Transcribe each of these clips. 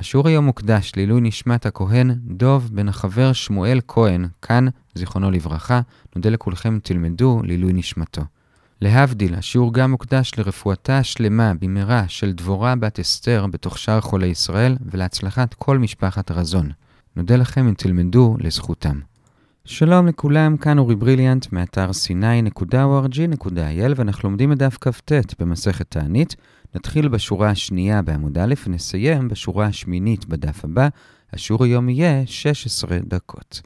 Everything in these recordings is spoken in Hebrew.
השיעור היום מוקדש לעילוי נשמת הכהן דוב בן החבר שמואל כהן, כאן, זיכרונו לברכה, נודה לכולכם תלמדו לעילוי נשמתו. להבדיל, השיעור גם מוקדש לרפואתה השלמה במהרה של דבורה בת אסתר בתוך שאר חולי ישראל ולהצלחת כל משפחת רזון. נודה לכם אם תלמדו לזכותם. שלום לכולם, כאן אורי בריליאנט מאתר sny.org.il ואנחנו לומדים את דף כ"ט במסכת תענית. נתחיל בשורה השנייה בעמוד א' ונסיים בשורה השמינית בדף הבא. השיעור היום יהיה 16 דקות.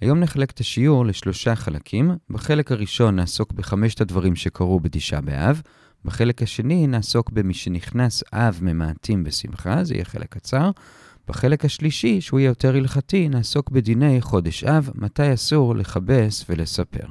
היום נחלק את השיעור לשלושה חלקים. בחלק הראשון נעסוק בחמשת הדברים שקרו בתשעה באב. בחלק השני נעסוק במי שנכנס אב ממעטים בשמחה, זה יהיה חלק קצר. בחלק השלישי, שהוא יהיה יותר הלכתי, נעסוק בדיני חודש אב, מתי אסור לכבס ולספר.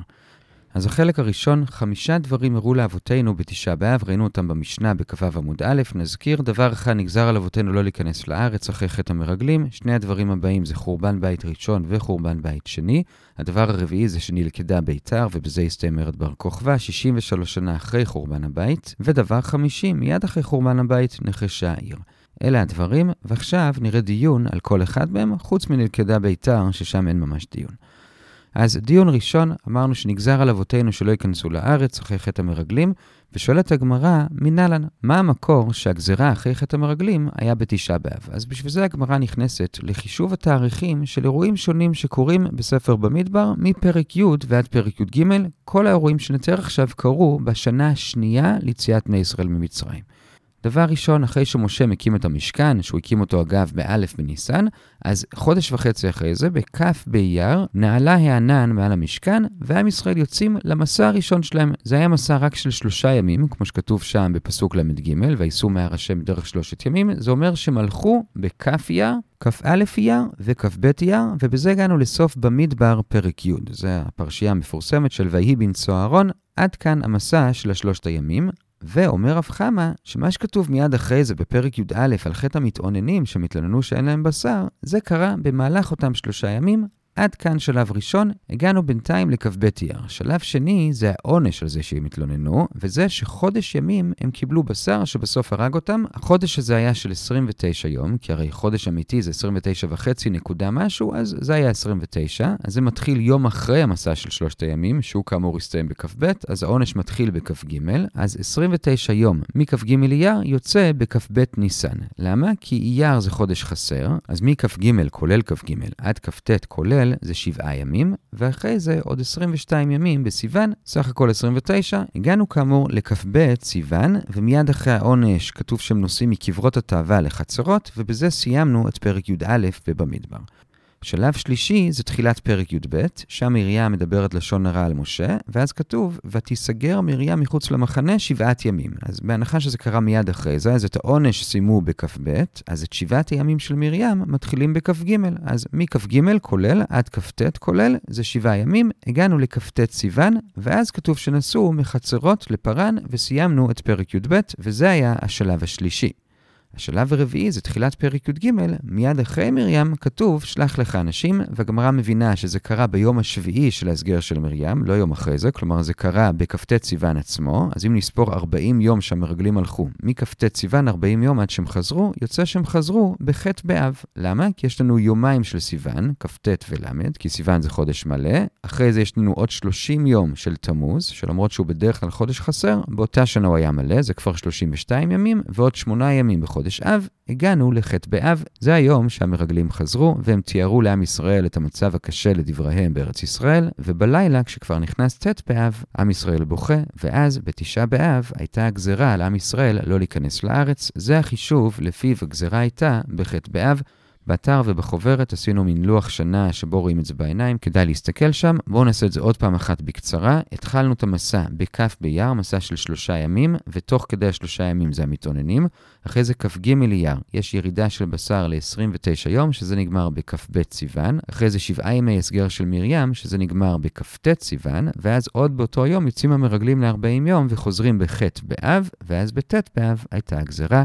אז החלק הראשון, חמישה דברים הראו לאבותינו בתשעה באב, ראינו אותם במשנה בכ"ו עמוד א', נזכיר, דבר אחד נגזר על אבותינו לא להיכנס לארץ אחרי חטא המרגלים, שני הדברים הבאים זה חורבן בית ראשון וחורבן בית שני. הדבר הרביעי זה שנלכדה ביתר, ובזה הסתיים מרד בר כוכבא, 63 שנה אחרי חורבן הבית. ודבר חמישי, מיד אחרי חורבן הבית נחשה העיר. אלה הדברים, ועכשיו נראה דיון על כל אחד מהם, חוץ מנלכדה ביתר, ששם אין ממש דיון. אז דיון ראשון, אמרנו שנגזר על אבותינו שלא ייכנסו לארץ אחרי חטא המרגלים, ושואלת הגמרא, מנהלן, מה המקור שהגזרה אחרי חטא המרגלים היה בתשעה באב? אז בשביל זה הגמרא נכנסת לחישוב התאריכים של אירועים שונים שקורים בספר במדבר, מפרק י' ועד פרק י"ג. כל האירועים שנתאר עכשיו קרו בשנה השנייה ליציאת בני ישראל ממצרים. דבר ראשון, אחרי שמשה מקים את המשכן, שהוא הקים אותו אגב באלף בניסן, אז חודש וחצי אחרי זה, בכ' באייר, נעלה הענן מעל המשכן, ועם ישראל יוצאים למסע הראשון שלהם. זה היה מסע רק של שלושה ימים, כמו שכתוב שם בפסוק ל"ג, וייסעו מהר השם דרך שלושת ימים. זה אומר שהם הלכו בכ' אייר, כ"א אייר וכ"ב אייר, ובזה הגענו לסוף במדבר פרק י'. זה הפרשייה המפורסמת של ויהי בנשוא אהרון. עד כאן המסע של השלושת הימים. ואומר רב חמא, שמה שכתוב מיד אחרי זה בפרק י"א על חטא המתאוננים שמתלוננו שאין להם בשר, זה קרה במהלך אותם שלושה ימים, עד כאן שלב ראשון, הגענו בינתיים לכ"ב אייר. שלב שני זה העונש על זה שהם התלוננו, וזה שחודש ימים הם קיבלו בשר שבסוף הרג אותם. החודש הזה היה של 29 יום, כי הרי חודש אמיתי זה 29 וחצי נקודה משהו, אז זה היה 29. אז זה מתחיל יום אחרי המסע של שלושת הימים, שהוא כאמור הסתיים בכ"ב, אז העונש מתחיל בכ"ג, אז 29 יום מכ"ג אייר יוצא בכ"ב ניסן. למה? כי אייר זה חודש חסר, אז מכ"ג כולל כ"ג עד כ"ט כולל ישראל זה שבעה ימים, ואחרי זה עוד 22 ימים בסיוון, סך הכל 29. הגענו כאמור לכ"ב סיוון, ומיד אחרי העונש כתוב שהם נוסעים מקברות התאווה לחצרות, ובזה סיימנו את פרק י"א ובמדבר. שלב שלישי זה תחילת פרק י"ב, שם מרים מדברת לשון הרע על משה, ואז כתוב, ותיסגר מרים מחוץ למחנה שבעת ימים. אז בהנחה שזה קרה מיד אחרי זה, אז את העונש סיימו בכ"ב, אז את שבעת הימים של מרים מתחילים בכ"ג. אז מכ"ג כולל עד כ"ט כולל, זה שבעה ימים, הגענו לכ"ט סיוון, ואז כתוב שנסעו מחצרות לפרן, וסיימנו את פרק י"ב, וזה היה השלב השלישי. השלב הרביעי זה תחילת פרק י"ג, מיד אחרי מרים כתוב שלח לך אנשים, והגמרא מבינה שזה קרה ביום השביעי של ההסגר של מרים, לא יום אחרי זה, כלומר זה קרה בכ"ט סיוון עצמו, אז אם נספור 40 יום שהמרגלים הלכו, מכ"ט סיוון 40 יום עד שהם חזרו, יוצא שהם חזרו בח' באב. למה? כי יש לנו יומיים של סיוון, כ"ט ול', כי סיוון זה חודש מלא, אחרי זה יש לנו עוד 30 יום של תמוז, שלמרות שהוא בדרך כלל חודש חסר, באותה שנה הוא היה מלא, זה כבר 32 ימים, ועוד 8 ימים בחודש. בחודש אב, הגענו לח' באב. זה היום שהמרגלים חזרו, והם תיארו לעם ישראל את המצב הקשה לדבריהם בארץ ישראל, ובלילה, כשכבר נכנס ט' באב, עם ישראל בוכה, ואז בתשעה באב הייתה הגזרה על עם ישראל לא להיכנס לארץ. זה החישוב לפיו הגזרה הייתה בח' באב. באתר ובחוברת עשינו מין לוח שנה שבו רואים את זה בעיניים, כדאי להסתכל שם. בואו נעשה את זה עוד פעם אחת בקצרה. התחלנו את המסע בכ' באייר, מסע של שלושה ימים, ותוך כדי השלושה ימים זה המתאוננים. אחרי זה כ"ג אייר, יש ירידה של בשר ל-29 יום, שזה נגמר בכ"ב סיוון. אחרי זה שבעה ימי הסגר של מרים, שזה נגמר בכ"ט סיוון, ואז עוד באותו יום יוצאים המרגלים ל-40 יום וחוזרים בח' באב, ואז בט' באב הייתה הגזרה.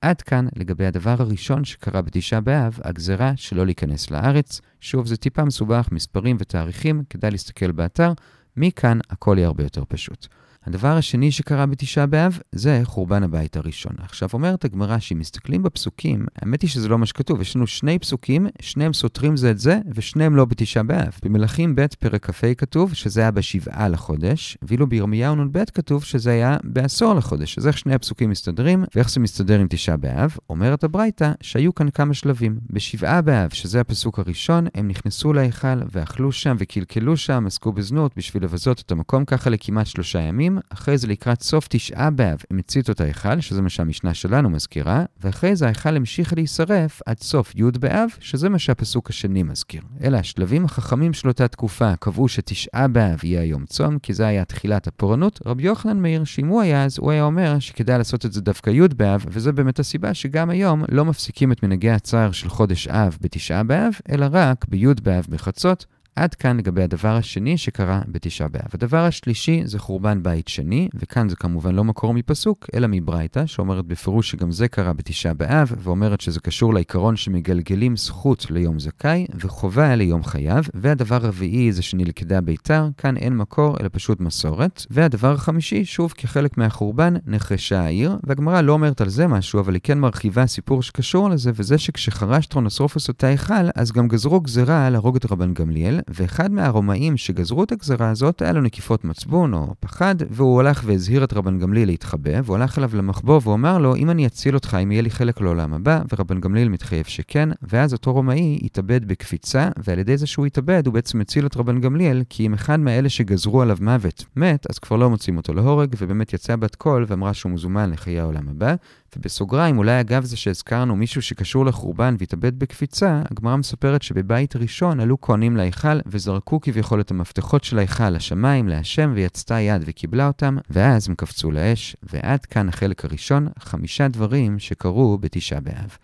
עד כאן לגבי הדבר הראשון שקרה בתשעה באב, הגזרה שלא להיכנס לארץ. שוב, זה טיפה מסובך, מספרים ותאריכים, כדאי להסתכל באתר. מכאן הכל יהיה הרבה יותר פשוט. הדבר השני שקרה בתשעה באב זה חורבן הבית הראשון. עכשיו אומרת הגמרא שאם מסתכלים בפסוקים, האמת היא שזה לא מה שכתוב, יש לנו שני פסוקים, שניהם סותרים זה את זה, ושניהם לא בתשעה באב. במלכים ב' פרק כ"ה כתוב שזה היה בשבעה לחודש, ואילו בירמיהו נ"ב כתוב שזה היה בעשור לחודש. אז איך שני הפסוקים מסתדרים, ואיך זה מסתדר עם תשעה באב? אומרת הברייתא שהיו כאן כמה שלבים. בשבעה באב, שזה הפסוק הראשון, הם נכנסו להיכל ואכלו שם וקלקלו שם, עסקו בזנות בשביל לבזות את המקום ככה לכמעט שלושה ימים. אחרי זה לקראת סוף תשעה באב הם הציתו את ההיכל, שזה מה שהמשנה שלנו מזכירה, ואחרי זה ההיכל המשיך להישרף עד סוף י' באב, שזה מה שהפסוק השני מזכיר. אלה השלבים החכמים של אותה תקופה קבעו שתשעה באב יהיה היום צום, כי זה היה תחילת הפורענות. רבי יוחנן מאיר, שאם הוא היה אז, הוא היה אומר שכדאי לעשות את זה דווקא י' באב, וזו באמת הסיבה שגם היום לא מפסיקים את מנהגי הצער של חודש אב בתשעה באב, אלא רק בי' באב בחצות, עד כאן לגבי הדבר השני שקרה בתשעה באב. הדבר השלישי זה חורבן בית שני, וכאן זה כמובן לא מקור מפסוק, אלא מברייתא, שאומרת בפירוש שגם זה קרה בתשעה באב, ואומרת שזה קשור לעיקרון שמגלגלים זכות ליום זכאי, וחובה ליום חייב. והדבר הרביעי זה שנלכדה ביתר, כאן אין מקור, אלא פשוט מסורת. והדבר החמישי, שוב כחלק מהחורבן, נחרשה העיר, והגמרא לא אומרת על זה משהו, אבל היא כן מרחיבה סיפור שקשור לזה, וזה שכשחרש טרונוסרופוס אותה היכל, אז גם גזרו גזרה להרוג את רבן גמליאל, ואחד מהרומאים שגזרו את הגזרה הזאת היה לו נקיפות מצבון או פחד, והוא הלך והזהיר את רבן גמליאל להתחבא, והוא הלך אליו למחבוא והוא אמר לו, אם אני אציל אותך, אם יהיה לי חלק לעולם הבא, ורבן גמליאל מתחייב שכן, ואז אותו רומאי התאבד בקפיצה, ועל ידי זה שהוא התאבד, הוא בעצם הציל את רבן גמליאל, כי אם אחד מאלה שגזרו עליו מוות מת, אז כבר לא מוצאים אותו להורג, ובאמת יצא בת קול ואמרה שהוא מזומן לחיי העולם הבא. ובסוגריים, אולי אגב זה שהזכרנו מישהו שקשור לחורבן והתאבד בקפיצה, הגמרא מספרת שבבית ראשון עלו כהנים להיכל וזרקו כביכול את המפתחות של ההיכל לשמיים, להשם, ויצתה יד וקיבלה אותם, ואז הם קפצו לאש, ועד כאן החלק הראשון, חמישה דברים שקרו בתשעה באב.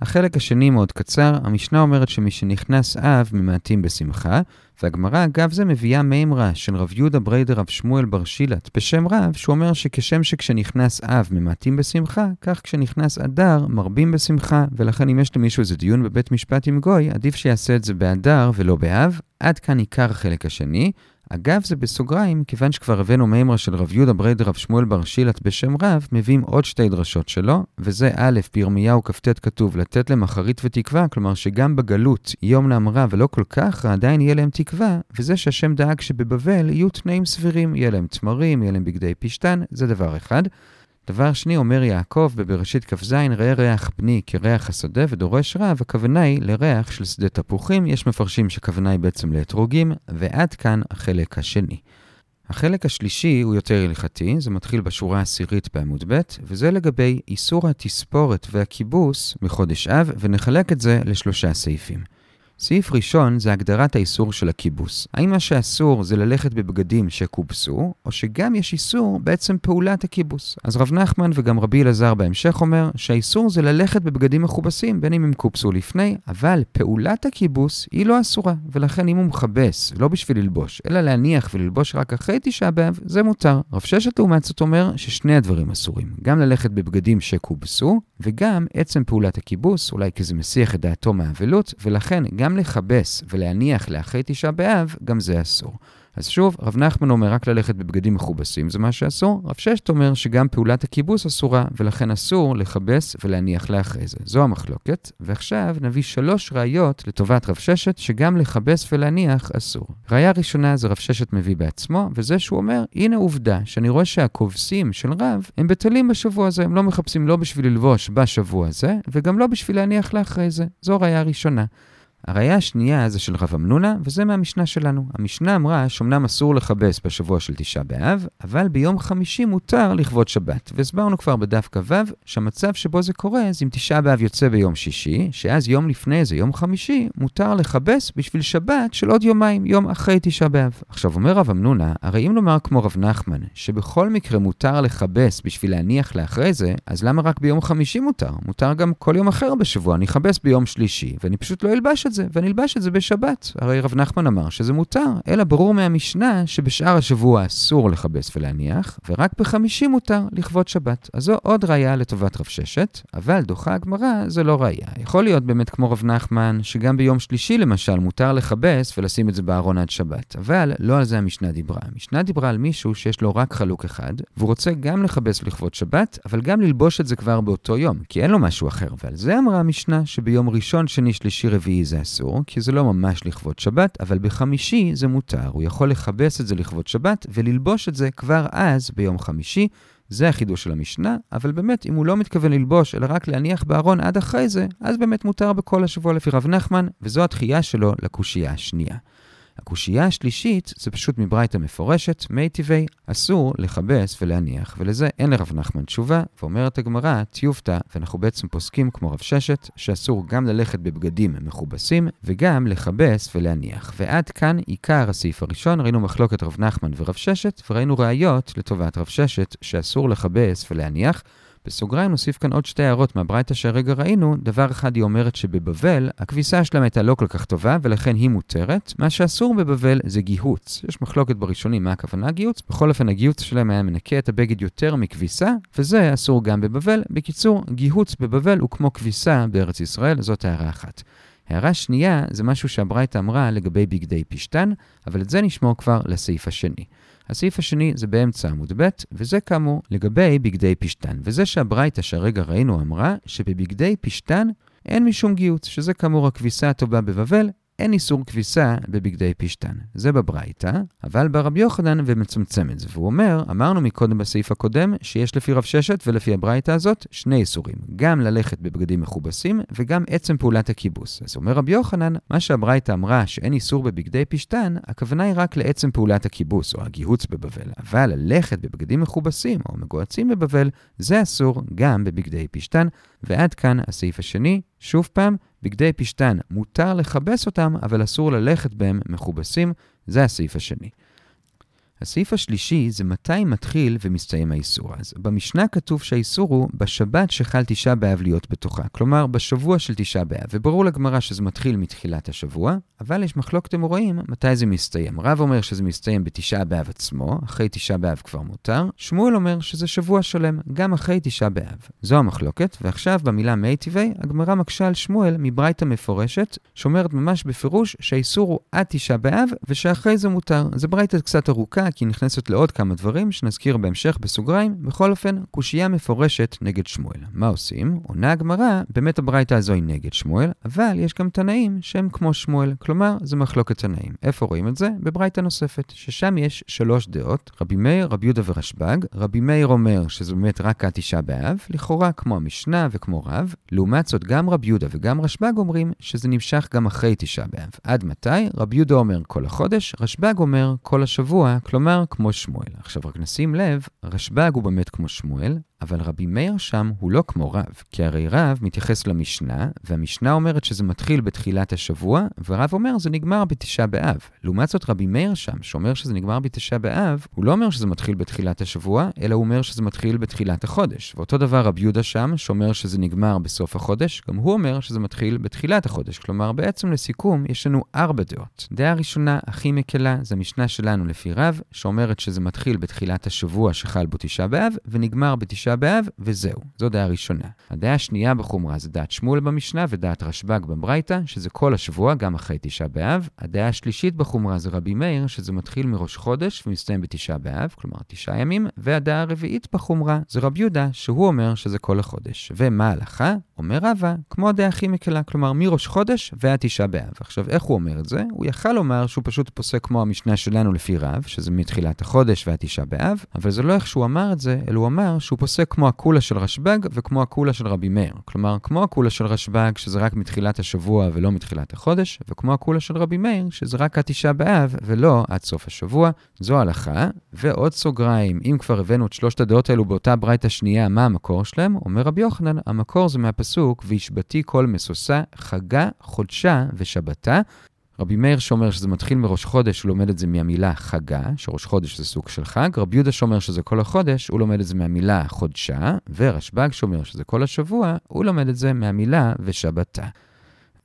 החלק השני מאוד קצר, המשנה אומרת שמי שנכנס אב ממעטים בשמחה, והגמרא אגב זה מביאה מימרה של רב יהודה בריה דרב שמואל בר שילת בשם רב, שהוא אומר שכשם שכשנכנס אב ממעטים בשמחה, כך כשנכנס אדר מרבים בשמחה, ולכן אם יש למישהו איזה דיון בבית משפט עם גוי, עדיף שיעשה את זה באדר ולא באב. עד כאן עיקר החלק השני. אגב, זה בסוגריים, כיוון שכבר הבאנו מימרה של רב יהודה בריה דרב שמואל בר שילת בשם רב, מביאים עוד שתי דרשות שלו, וזה א', בירמיהו כ"ט כתוב, לתת להם אחרית ותקווה, כלומר שגם בגלות איומה ונוראה כל כך עדיין יהיה להם תקווה, וזה שהשם דאג שבבבל יהיו תנאים סבירים, יהיה להם תמרים, יהיה להם בגדי פשתן, זה דבר אחד. דבר שני, אומר יעקב בבראשית כ"ז, ראה ריח בני כריח השדה ודורש רב, הכוונה היא לריח של שדה תפוחים, יש מפרשים שכוונה היא בעצם לאתרוגים, ועד כאן החלק השני. החלק השלישי הוא יותר הלכתי, זה מתחיל בשורה העשירית בעמוד ב', וזה לגבי איסור התספורת והכיבוס בחודש אב, ונחלק את זה לשלושה סעיפים. סעיף ראשון זה הגדרת האיסור של הכיבוס. האם מה שאסור זה ללכת בבגדים שכובסו, או שגם יש איסור בעצם פעולת הכיבוס. אז רב נחמן וגם רבי אלעזר בהמשך אומר שהאיסור זה ללכת בבגדים מכובסים, בין אם הם כובסו לפני, אבל פעולת הכיבוס היא לא אסורה, ולכן אם הוא מכבס, לא בשביל ללבוש, אלא להניח וללבוש רק אחרי תשעה באב, זה מותר. רב ששת לעומת זאת אומר ששני הדברים אסורים, גם ללכת בבגדים שכובסו, וגם עצם פעולת הכיבוס, אולי כי זה מסיח את דעתו מהאבלות, ולכן גם לכבס ולהניח לאחרי תשעה באב, גם זה אסור. אז שוב, רב נחמן אומר רק ללכת בבגדים מכובסים, זה מה שאסור. רב ששת אומר שגם פעולת הכיבוס אסורה, ולכן אסור לכבס ולהניח לאחרי זה. זו המחלוקת. ועכשיו נביא שלוש ראיות לטובת רב ששת, שגם לכבס ולהניח אסור. ראיה ראשונה זה רב ששת מביא בעצמו, וזה שהוא אומר, הנה עובדה, שאני רואה שהכובסים של רב, הם בטלים בשבוע הזה, הם לא מחפשים לא בשביל ללבוש בשבוע הזה, וגם לא בשביל להניח לאחרי זה. זו ראיה ראשונה. הראייה השנייה זה של רב אמנונה, וזה מהמשנה שלנו. המשנה אמרה שאומנם אסור לכבס בשבוע של תשעה באב, אבל ביום חמישי מותר לכבוד שבת. והסברנו כבר בדף כ"ו, שהמצב שבו זה קורה, זה אם תשעה באב יוצא ביום שישי, שאז יום לפני זה, יום חמישי, מותר לכבס בשביל שבת של עוד יומיים, יום אחרי תשעה באב. עכשיו אומר רב אמנונה, הרי אם נאמר כמו רב נחמן, שבכל מקרה מותר לכבס בשביל להניח לאחרי זה, אז למה רק ביום חמישי מותר? מותר גם כל יום אחר בשבוע, אני אכבס ביום שלישי, ואני פשוט לא אלבש את זה ונלבש את זה בשבת. הרי רב נחמן אמר שזה מותר, אלא ברור מהמשנה שבשאר השבוע אסור לכבס ולהניח, ורק בחמישי מותר לכבוד שבת. אז זו עוד ראייה לטובת רב ששת, אבל דוחה הגמרא זה לא ראייה. יכול להיות באמת כמו רב נחמן, שגם ביום שלישי למשל מותר לכבס ולשים את זה בארון עד שבת, אבל לא על זה המשנה דיברה. המשנה דיברה על מישהו שיש לו רק חלוק אחד, והוא רוצה גם לכבס לכבוד שבת, אבל גם ללבוש את זה כבר באותו יום, כי אין לו משהו אחר. ועל זה אמרה המשנה שביום ראשון, שני, שלישי, רביעי זה אסור, כי זה לא ממש לכבוד שבת, אבל בחמישי זה מותר. הוא יכול לכבס את זה לכבוד שבת וללבוש את זה כבר אז, ביום חמישי. זה החידוש של המשנה, אבל באמת, אם הוא לא מתכוון ללבוש, אלא רק להניח בארון עד אחרי זה, אז באמת מותר בכל השבוע לפי רב נחמן, וזו התחייה שלו לקושייה השנייה. הקושייה השלישית זה פשוט מברייתא מפורשת, מי טבעי, אסור לכבס ולהניח, ולזה אין לרב נחמן תשובה, ואומרת הגמרא, טיובתא, ואנחנו בעצם פוסקים כמו רב ששת, שאסור גם ללכת בבגדים מכובסים, וגם לכבס ולהניח. ועד כאן עיקר הסעיף הראשון, ראינו מחלוקת רב נחמן ורב ששת, וראינו ראיות לטובת רב ששת, שאסור לכבס ולהניח. בסוגריים נוסיף כאן עוד שתי הערות מהברייתא שהרגע ראינו. דבר אחד, היא אומרת שבבבל, הכביסה שלהם הייתה לא כל כך טובה, ולכן היא מותרת. מה שאסור בבבל זה גיהוץ. יש מחלוקת בראשונים מה הכוונה גיהוץ. בכל אופן, הגיהוץ שלהם היה מנקה את הבגד יותר מכביסה, וזה אסור גם בבבל. בקיצור, גיהוץ בבבל הוא כמו כביסה בארץ ישראל, זאת הערה אחת. הערה שנייה זה משהו שהברייתא אמרה לגבי בגדי פשתן, אבל את זה נשמור כבר לסעיף השני. הסעיף השני זה באמצע עמוד ב', וזה כאמור לגבי בגדי פשתן. וזה שהברייתא שהרגע ראינו אמרה שבבגדי פשתן אין משום גיוץ, שזה כאמור הכביסה הטובה בבבל, אין איסור כביסה בבגדי פשתן. זה בברייתא, אבל ברבי יוחנן ומצמצם את זה. והוא אומר, אמרנו מקודם בסעיף הקודם, שיש לפי רב ששת ולפי הברייתא הזאת שני איסורים. גם ללכת בבגדים מכובסים, וגם עצם פעולת הכיבוס. אז אומר רבי יוחנן, מה שהברייתא אמרה שאין איסור בבגדי פשתן, הכוונה היא רק לעצם פעולת הכיבוס, או הגיהוץ בבבל. אבל ללכת בבגדים מכובסים, או מגועצים בבבל, זה אסור גם בבגדי פשתן. ועד כאן הסעיף השני. שוב פעם, בגדי פשתן מותר לכבס אותם, אבל אסור ללכת בהם מכובסים. זה הסעיף השני. הסעיף השלישי זה מתי מתחיל ומסתיים האיסור. אז במשנה כתוב שהאיסור הוא בשבת שחל תשעה באב להיות בתוכה, כלומר בשבוע של תשעה באב, וברור לגמרא שזה מתחיל מתחילת השבוע, אבל יש מחלוקת אמוראים מתי זה מסתיים. רב אומר שזה מסתיים בתשעה באב עצמו, אחרי תשעה באב כבר מותר, שמואל אומר שזה שבוע שלם, גם אחרי תשעה באב. זו המחלוקת, ועכשיו במילה מי טבעי, הגמרא מקשה על שמואל מברייתא מפורשת, שאומרת ממש בפירוש שהאיסור הוא עד תשעה באב, ושאחרי זה מותר. זה ברייתא קצת ארוכה, כי היא נכנסת לעוד כמה דברים שנזכיר בהמשך בסוגריים. בכל אופן, קושייה מפורשת נגד שמואל. מה עושים? עונה הגמרא, באמת הברייתא הזו היא נגד שמואל, אבל יש גם תנאים שהם כמו שמואל, כלומר, זה מחלוקת תנאים. איפה רואים את זה? בברייתא נוספת, ששם יש שלוש דעות, רבי מאיר, רבי יהודה ורשב"ג. רבי מאיר אומר שזה באמת רק התשעה באב, לכאורה כמו המשנה וכמו רב. לעומת זאת, גם רבי יהודה וגם רשב"ג אומרים שזה נמשך גם אחרי תשעה באב. עד מתי? רבי יהודה אומר כל החודש, רשב"ג אומר כל השבוע, כלומר כמו שמואל. עכשיו רק נשים לב, רשב"ג הוא באמת כמו שמואל, אבל רבי מאיר שם הוא לא כמו רב, כי הרי רב מתייחס למשנה, והמשנה אומרת שזה מתחיל בתחילת השבוע, ורב אומר זה נגמר בתשעה באב. לעומת זאת רבי מאיר שם, שאומר שזה נגמר בתשעה באב, הוא לא אומר שזה מתחיל בתחילת השבוע, אלא הוא אומר שזה מתחיל בתחילת החודש. ואותו דבר רבי יהודה שם, שאומר שזה נגמר בסוף החודש, גם הוא אומר שזה מתחיל בתחילת החודש. כלומר, בעצם לסיכום, יש לנו ארבע דעות. דעה ראשונה, הכי מקלה, זה המשנה שלנו לפי רב, שאומרת שזה מתחיל בתחילת השבוע שחל בו תשעה באב, ונגמר בתשעה תשעה באב, וזהו. זו דעה ראשונה. הדעה השנייה בחומרה זה דעת שמואל במשנה ודעת רשב"ג בברייתא, שזה כל השבוע, גם אחרי תשעה באב. הדעה השלישית בחומרה זה רבי מאיר, שזה מתחיל מראש חודש ומסתיים בתשעה באב, כלומר תשעה ימים. והדעה הרביעית בחומרה זה רבי יהודה, שהוא אומר שזה כל החודש. ומה ההלכה? אומר רבא, כמו הדעה הכי מקלה, כלומר מראש חודש ועד תשעה באב. עכשיו, איך הוא אומר את זה? הוא יכל לומר שהוא פשוט פוסק כמו המשנה שלנו לפי רב, שזה מתחילת החודש ועד תשעה באב, אבל זה לא איך שהוא אמר את זה, אלא הוא אמר שהוא פוסק כמו הקולה של רשב"ג וכמו הקולה של רבי מאיר. כלומר, כמו הקולה של רשב"ג, שזה רק מתחילת השבוע ולא מתחילת החודש, וכמו הקולה של רבי מאיר, שזה רק עד תשעה באב ולא עד סוף השבוע. זו הלכה. ועוד סוגריים, אם כבר הבאנו את שלושת הדעות האלו באותה ברייתא שנייה, מה המקור שלהם? אומר רבי יוחנן, המקור זה מהפסוק, והשבתי כל משושה, חגה, חודשה ושבתה. רבי מאיר שאומר שזה מתחיל מראש חודש, הוא לומד את זה מהמילה חגה, שראש חודש זה סוג של חג. רבי יהודה שאומר שזה כל החודש, הוא לומד את זה מהמילה חודשה. ורשב"ג שאומר שזה כל השבוע, הוא לומד את זה מהמילה ושבתה.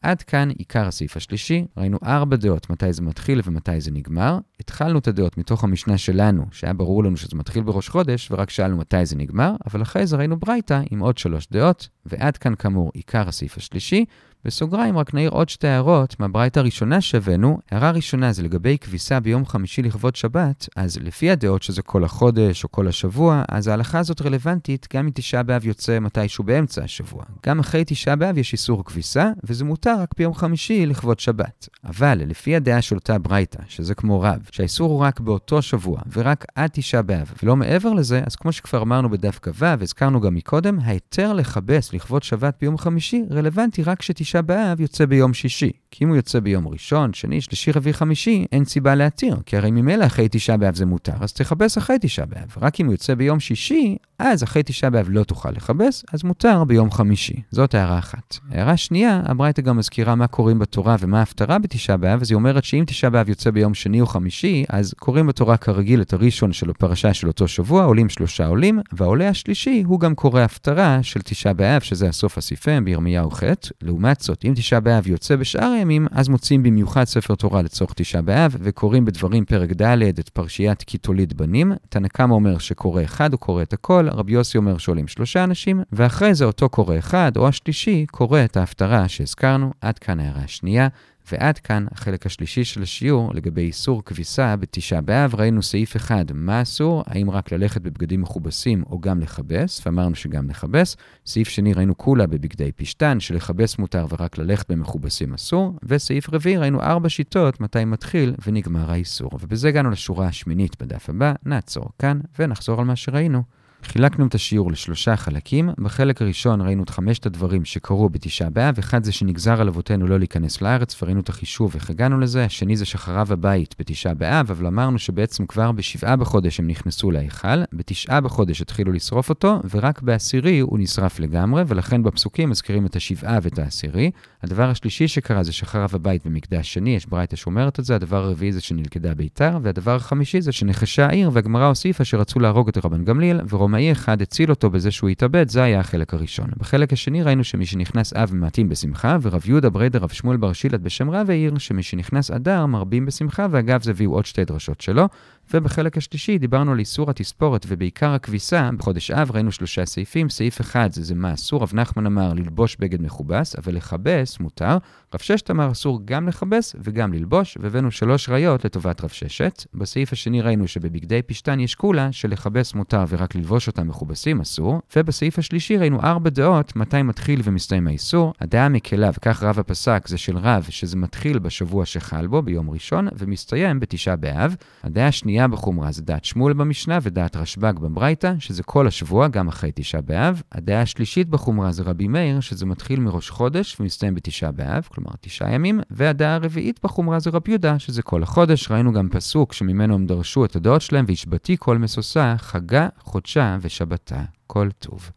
עד כאן עיקר הסעיף השלישי. ראינו ארבע דעות מתי זה מתחיל ומתי זה נגמר. התחלנו את הדעות מתוך המשנה שלנו, שהיה ברור לנו שזה מתחיל בראש חודש, ורק שאלנו מתי זה נגמר, אבל אחרי זה ראינו ברייתא עם עוד שלוש דעות, ועד כאן כאמור עיקר הסעיף השלישי. בסוגריים רק נעיר עוד שתי הערות מהברייתא הראשונה שהבאנו. הערה ראשונה זה לגבי כביסה ביום חמישי לכבוד שבת, אז לפי הדעות שזה כל החודש או כל השבוע, אז ההלכה הזאת רלוונטית גם אם תשעה באב יוצא מתישהו באמצע השבוע. גם אחרי תשעה באב יש איסור כביסה, וזה מותר רק ביום חמישי לכבוד שבת. אבל לפי הדעה של אותה ברייתא, שזה כמו רב, שהאיסור הוא רק באותו שבוע, ורק עד תשעה באב, ולא מעבר לזה, אז כמו שכבר אמרנו בדף כ"ו, הזכרנו גם מקודם, ההיתר לכבס לכבוד שבת ביום חמישי רלוונטי רק כשתשעה באב יוצא ביום שישי. כי אם הוא יוצא ביום ראשון, שני, שלישי, רביעי, חמישי, אין סיבה להתיר, כי הרי ממילא אחרי תשעה באב זה מותר, אז תכבס אחרי תשעה באב. רק אם הוא יוצא ביום שישי, אז אחרי תשעה באב לא תוכל לכבס, אז מותר ביום חמישי. זאת הערה אחת. הערה שנייה, הברייתא גם מזכירה מה קוראים בתורה ומה ההפטרה בתשעה באב, אז היא אומרת שאם תשעה באב יוצא ביום שני או חמישי, אז קוראים בתורה כרגיל את הראשון של הפרשה של אותו שבוע, עולים שלושה עולים, והעולה השלישי הוא גם קורא הפטרה של תשעה באב, שזה הסוף הסיפם בירמיהו ח'. לעומת זאת, אם תשעה באב יוצא בשאר הימים, אז מוצאים במיוחד ספר תורה לצורך תשעה באב, וקוראים בדברים פרק ד' את פרשיית כי תוליד בנים. תנא קמא אומר שקורא אחד, הוא קורא את הכל, רבי יוסי אומר שעולים שלושה אנשים, ואחרי זה אותו קורא אחד, או השלישי, קורא את ההפטרה שהזכרנו. עד כאן ההערה השנייה. ועד כאן החלק השלישי של השיעור לגבי איסור כביסה בתשעה באב. ראינו סעיף אחד, מה אסור, האם רק ללכת בבגדים מכובסים או גם לכבס, ואמרנו שגם לכבס. סעיף שני ראינו כולה בבגדי פשטן, שלכבס מותר ורק ללכת במכובסים אסור. וסעיף רביעי ראינו ארבע שיטות מתי מתחיל ונגמר האיסור. ובזה הגענו לשורה השמינית בדף הבא, נעצור כאן ונחזור על מה שראינו. חילקנו את השיעור לשלושה חלקים. בחלק הראשון ראינו את חמשת הדברים שקרו בתשעה באב. אחד זה שנגזר על אבותינו לא להיכנס לארץ, וראינו את החישוב איך הגענו לזה. השני זה שחרב הבית בתשעה באב, אבל אמרנו שבעצם כבר בשבעה בחודש הם נכנסו להיכל. בתשעה בחודש התחילו לשרוף אותו, ורק בעשירי הוא נשרף לגמרי, ולכן בפסוקים מזכירים את השבעה ואת העשירי. הדבר השלישי שקרה זה שחרב הבית במקדש שני, יש ברייתא שאומרת את זה. הדבר הרביעי זה שנלכדה ביתר, והדבר החמישי זה שנחשה העיר, והגמרא הוסיפה שרצו להרוג את רבן גמליאל, רומאי אחד הציל אותו בזה שהוא התאבד, זה היה החלק הראשון. בחלק השני ראינו שמי שנכנס אב מעטים בשמחה, ורב יהודה בריידר רב שמואל בר שילת בשם רב העיר, שמי שנכנס אדר מרבים בשמחה, ואגב זה הביאו עוד שתי דרשות שלו. ובחלק השלישי דיברנו על איסור התספורת ובעיקר הכביסה. בחודש אב ראינו שלושה סעיפים. סעיף אחד זה, זה מה אסור, רב נחמן אמר ללבוש בגד מכובס, אבל לכבס מותר. רב ששת אמר אסור גם לכבס וגם ללבוש, והבאנו שלוש ראיות לטובת רב ששת. בסעיף השני ראינו שבבגדי פשטן יש כולה שלכבס מותר ורק ללבוש אותם מכובסים אסור. ובסעיף השלישי ראינו ארבע דעות מתי מתחיל ומסתיים האיסור. הדעה המקלה, וכך רב הפסק, זה של רב, שזה מתחיל בשבוע שחל בו, ביום ראשון, ומסתיים בתשעה באב. הדעה השנייה בחומרה זה דעת שמואל במשנה ודעת רשב"ג בברייתא, שזה כל השבוע, גם אחרי תשעה באב. הדעה השלישית בחומרה זה רבי מאיר, שזה מתחיל מראש חודש ומסתיים בתשעה באב, כלומר תשעה ימים. והדעה הרביעית בחומרה זה רבי יהודה, שזה כל החודש. ראינו גם פסוק שממנו הם דרשו את הדעות שלהם, והשבתי כל משושה, חגה, חודשה ושבתה. כל טוב.